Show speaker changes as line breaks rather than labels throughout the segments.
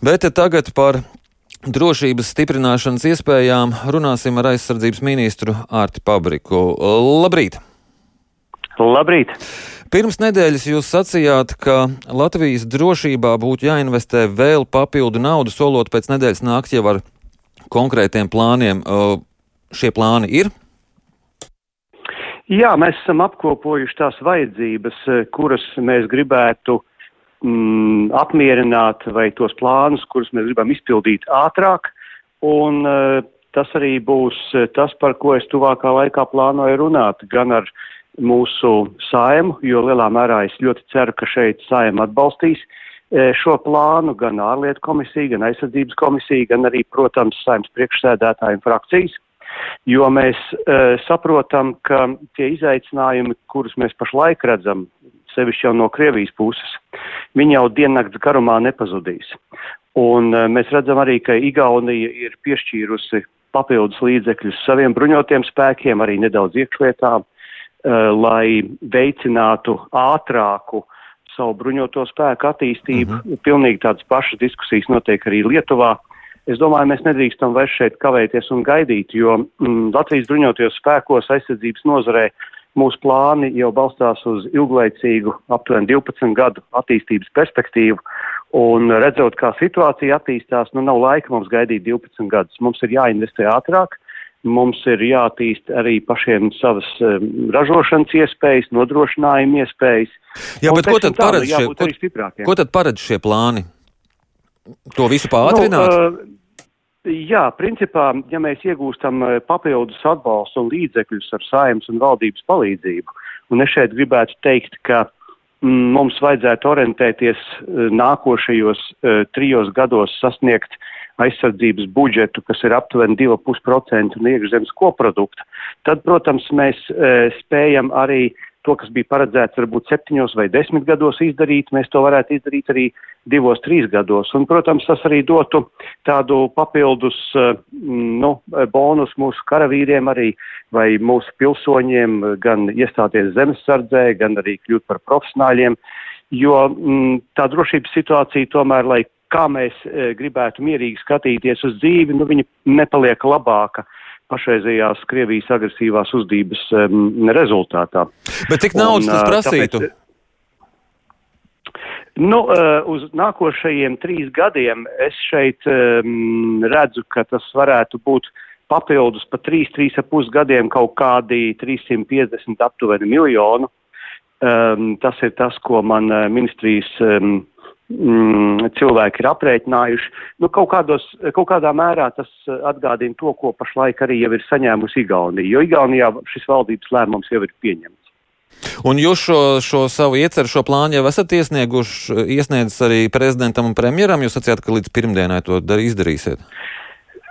Bet tagad par drošības stiprināšanas iespējām runāsim ar aizsardzības ministru Ārti Pabriku. Labrīt!
Labrīt!
Pirms nedēļas jūs sacījāt, ka Latvijas drošībā būtu jāinvestē vēl papildu naudu, solot pēc nedēļas nākt jau ar konkrētiem plāniem. Šie plāni ir?
Jā, mēs esam apkopojuši tās vajadzības, kuras mēs gribētu mm, apmierināt, vai tos plānus, kurus mēs gribam izpildīt ātrāk. Un, uh, tas arī būs tas, par ko es tuvākā laikā plānoju runāt, gan ar mūsu saimu, jo lielā mērā es ļoti ceru, ka šeit saima atbalstīs šo plānu, gan ārlietu komisija, gan aizsardzības komisija, gan arī, protams, saimas priekšsēdētāji un frakcijas jo mēs uh, saprotam, ka tie izaicinājumi, kurus mēs pašlaik redzam, sevišķi jau no Krievijas puses, viņi jau diennakts garumā nepazudīs. Un uh, mēs redzam arī, ka Igaunija ir piešķīrusi papildus līdzekļus saviem bruņotiem spēkiem, arī nedaudz iekšlietām, uh, lai veicinātu ātrāku savu bruņoto spēku attīstību. Mm -hmm. Pilnīgi tādas pašas diskusijas notiek arī Lietuvā. Es domāju, mēs nedrīkstam vairs šeit kavēties un gaidīt, jo mm, Latvijas bruņotajos spēkos aizsardzības nozarē mūsu plāni jau balstās uz ilglaicīgu, aptuveni 12 gadu attīstības perspektīvu. Un redzot, kā situācija attīstās, nu nav laika mums gaidīt 12 gadus. Mums ir jāinvestē ātrāk, mums ir jātīst arī pašiem savas um, ražošanas iespējas, nodrošinājuma iespējas.
Jā, bet ko tad, paredz šie, ko, ko tad paredz šie plāni? To visu pātrināt? Nu, uh,
Jā, principā, ja mēs iegūstam eh, papildus atbalstu un līdzekļus ar saimnes un valdības palīdzību, un es šeit gribētu teikt, ka mm, mums vajadzētu orientēties uh, nākošajos uh, trijos gados sasniegt aizsardzības budžetu, kas ir aptuveni 2,5% no iekšzemes koprodukta, tad, protams, mēs uh, spējam arī uh, to, kas bija paredzēts varbūt septiņos vai desmit gados izdarīt, mēs to varētu izdarīt arī divos, trīs gados. Un, protams, tas arī dotu tādu papildus, eh, nu, bonus mūsu karavīriem arī vai mūsu pilsoņiem gan iestāties zemesardzē, gan arī kļūt par profesionāļiem, jo m, mm, tā drošības situācija tomēr, lai kā mēs e, gribētu mierīgi skatīties uz dzīvi, nu, viņa nepaliek labāka. Pašreizējās Krievijas agresīvās uzdības um, rezultātā.
Bet cik naudas tas prasītu? Tāpēc,
Nu, uz nākošajiem trīs gadiem es šeit um, redzu, ka tas varētu būt papildus pa trīs, trīs ap pus gadiem kaut kādi 350 aptuveni miljonu. Um, tas ir tas, ko man ministrijas um, mm, cilvēki ir aprēķinājuši. Nu, kaut, kādos, kaut kādā mērā tas eh, atgādina to, ko pašlaik arī jau ir saņēmusi Igaunija, jo Igaunijā šis valdības lēmums jau ir pieņemts.
Un jūs šo, šo savu ieceru, šo plānu jau esat iesnieguši, iesniedzis arī prezidentam un premjeram. Jūs sacījāt, ka līdz pirmdienai to dar, izdarīsiet.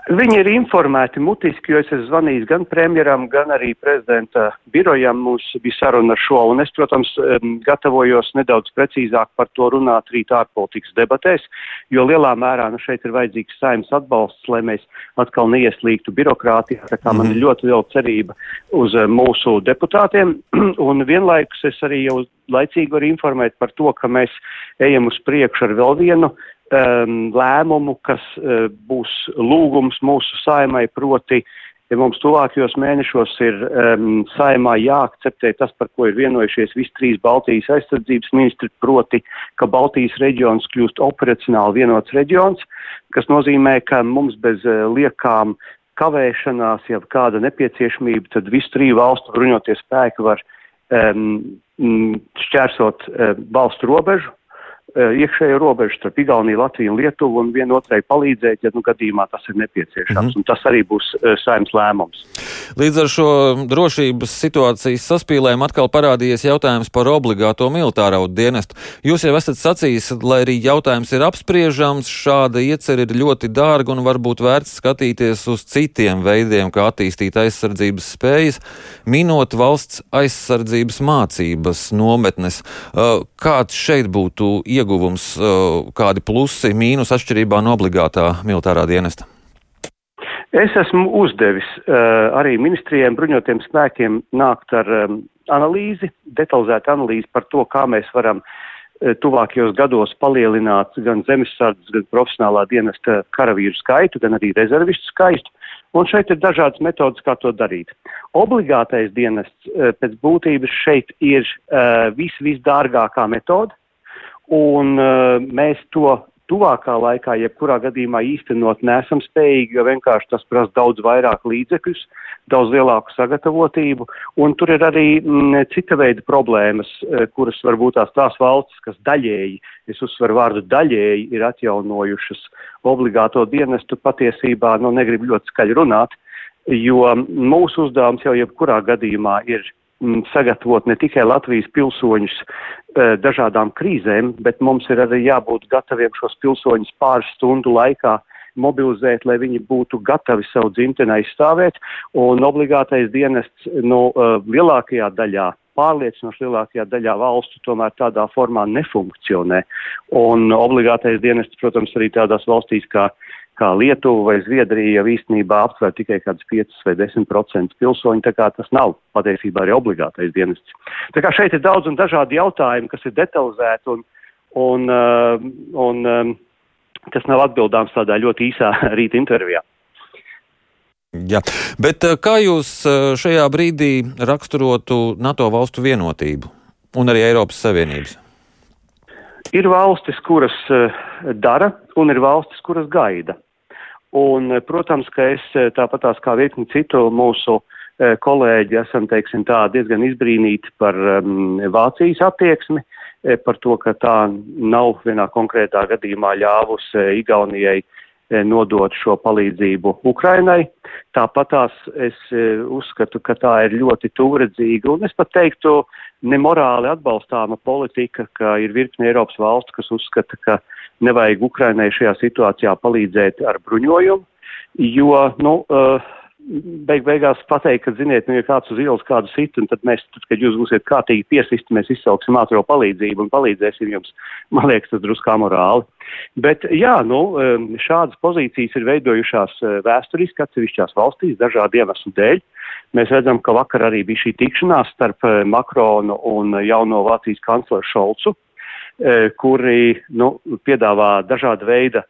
Viņi ir informēti mutiski, jo es esmu zvanījis gan premjeram, gan arī prezidenta birojam. Mums bija saruna ar šo, un es, protams, gatavojos nedaudz precīzāk par to runāt rīt ārpolitikas debatēs, jo lielā mērā nu, šeit ir vajadzīgs saimnes atbalsts, lai mēs atkal neieslīgtu birokrātijā. Tā kā man ir mhm. ļoti liela cerība uz mūsu deputātiem, un vienlaikus es arī jau laicīgi varu informēt par to, ka mēs ejam uz priekšu ar vēl vienu um, lēmumu, kas uh, būs lūgums mūsu saimai, proti, ja mums tuvākajos mēnešos ir um, saimā jāakceptē tas, par ko ir vienojušies visi trīs Baltijas aizsardzības ministri, proti, ka Baltijas reģions kļūst operacionāli vienots reģions, kas nozīmē, ka mums bez uh, liekām kavēšanās, ja kāda nepieciešamība, tad visu triju valstu bruņoties spēki var um, šķērsot uh, valstu robežu, iekšējo robežu starp Igauniju, Latviju un Lietuvu un vienotrai palīdzēt, ja nu gadījumā tas ir nepieciešams. Mm -hmm. Tas arī būs uh, saimnes lēmums.
Līdz ar šo drošības situācijas saspīlēm atkal parādījies jautājums par obligāto militāro dienestu. Jūs jau esat sacījis, lai arī jautājums ir apspriežams, šāda iecer ir ļoti dārga un varbūt vērts skatīties uz citiem veidiem, kā attīstīt aizsardzības spējas, minot valsts aizsardzības mācības nometnes. Uh, kāds šeit būtu iespējams? Ieguvums, uh, kādi plusi, mīnus atšķirībā no obligātā militārā dienesta?
Es esmu uzdevis uh, arī ministrijiem, bruņotiem spēkiem nākt ar um, analīzi, detalizētu analīzi par to, kā mēs varam tuvākajos gados palielināt gan zemesardzes, gan profesionālā dienesta karavīru skaitu, gan arī rezervistu skaitu. Un šeit ir dažādas metodas, kā to darīt. Obligātais dienests pēc būtības šeit ir uh, vis, visdārgākā metode, un uh, mēs to tuvākā laikā, jebkurā gadījumā īstenot nesam spējīgi, jo vienkārši tas prasa daudz vairāk līdzekļus, daudz lielāku sagatavotību, un tur ir arī m, mm, cita veida problēmas, e, kuras varbūt tās tās valstis, kas daļēji, es uzsveru vārdu daļēji, ir atjaunojušas obligāto dienestu patiesībā, nu negribu ļoti skaļi runāt, jo mūsu uzdevums jau jebkurā gadījumā ir sagatavot ne tikai Latvijas pilsoņus e, dažādām krīzēm, bet mums ir arī jābūt gataviem šos pilsoņus pāris stundu laikā mobilizēt, lai viņi būtu gatavi savu dzimteni aizstāvēt, un obligātais dienests no uh, lielākajā daļā pārliecinoši lielākajā daļā valstu tomēr tādā formā nefunkcionē. Un obligātais dienests, protams, arī tādās valstīs kā kā Lietuva vai Zviedrija jau īstenībā aptver tikai kādas 5 vai 10% pilsoņu, tā kā tas nav patiesībā arī obligātais dienests. Tā kā šeit ir daudz un dažādi jautājumi, kas ir detalizēti un, un, uh, un um, kas nav atbildāms tādā ļoti īsā rīta intervijā.
Jā, bet uh, kā jūs uh, šajā brīdī raksturotu NATO valstu vienotību un arī Eiropas Savienības?
Ir valstis, kuras dara, un ir valstis, kuras gaida. Un, protams, ka es eh, tāpatās kā virkni citu mūsu e, kolēģi esam, teiksim, tā diezgan izbrīnīti par um, Vācijas attieksmi, par to, ka tā nav vienā konkrētā gadījumā ļāvusi Igaunijai nodot šo palīdzību Ukrainai. Tāpatās es uzskatu, ka tā ir ļoti tūredzīga un es pat teiktu nemorāli atbalstāma politika, ka ir virkni Eiropas valstu, kas uzskata, ka nevajag Ukrainai šajā situācijā palīdzēt ar bruņojumu, jo, nu, uh, beig beigās pateikt, ka, ziniet, nu, ja kāds uz ielas kādu sit, un tad mēs, tad, kad jūs būsiet kārtīgi piesisti, mēs izsauksim ātro palīdzību un palīdzēsim jums, man liekas, tas druskā morāli. Bet, jā, nu, um, šādas pozīcijas ir veidojušās uh, vēsturiski atsevišķās valstīs dažādu iemeslu dēļ. Mēs redzam, ka vakar arī bija šī tikšanās starp uh, Makronu un jauno Vācijas kancleru Šolcu, E, kuri nu, piedāvā dažāda veida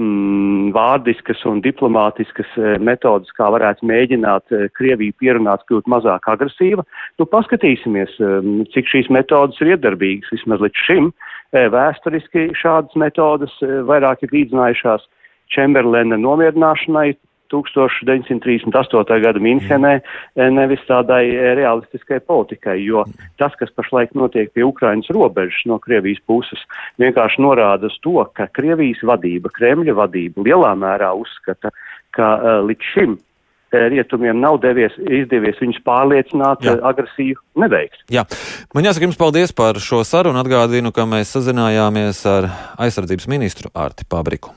mm, vārdiskas un diplomātiskas metodas, kā varētu mēģināt Krieviju pierunāt kļūt mazāk agresīva. Nu, paskatīsimies, cik šīs metodas ir iedarbīgas. Vismaz līdz šim vēsturiski šādas metodas vairāk ir līdzinājušās Čemberlena nomierināšanai, 1938. gada Minhenē, eh, nevis tādai eh, realistiskai politikai, jo tas, kas pašlaik notiek pie Ukrainas robežas no Krievijas puses, vienkārši norāda uz to, ka Krievijas vadība, Kremļa vadība lielā mērā uzskata, ka uh, līdz šim rietumiem nav devies, izdevies viņus pārliecināt Jā. agresīvu neveikt.
Jā. Man jāsaka jums paldies par šo sarunu. Atgādinu, ka mēs sazinājāmies ar aizsardzības ministru Ārti Pabriku.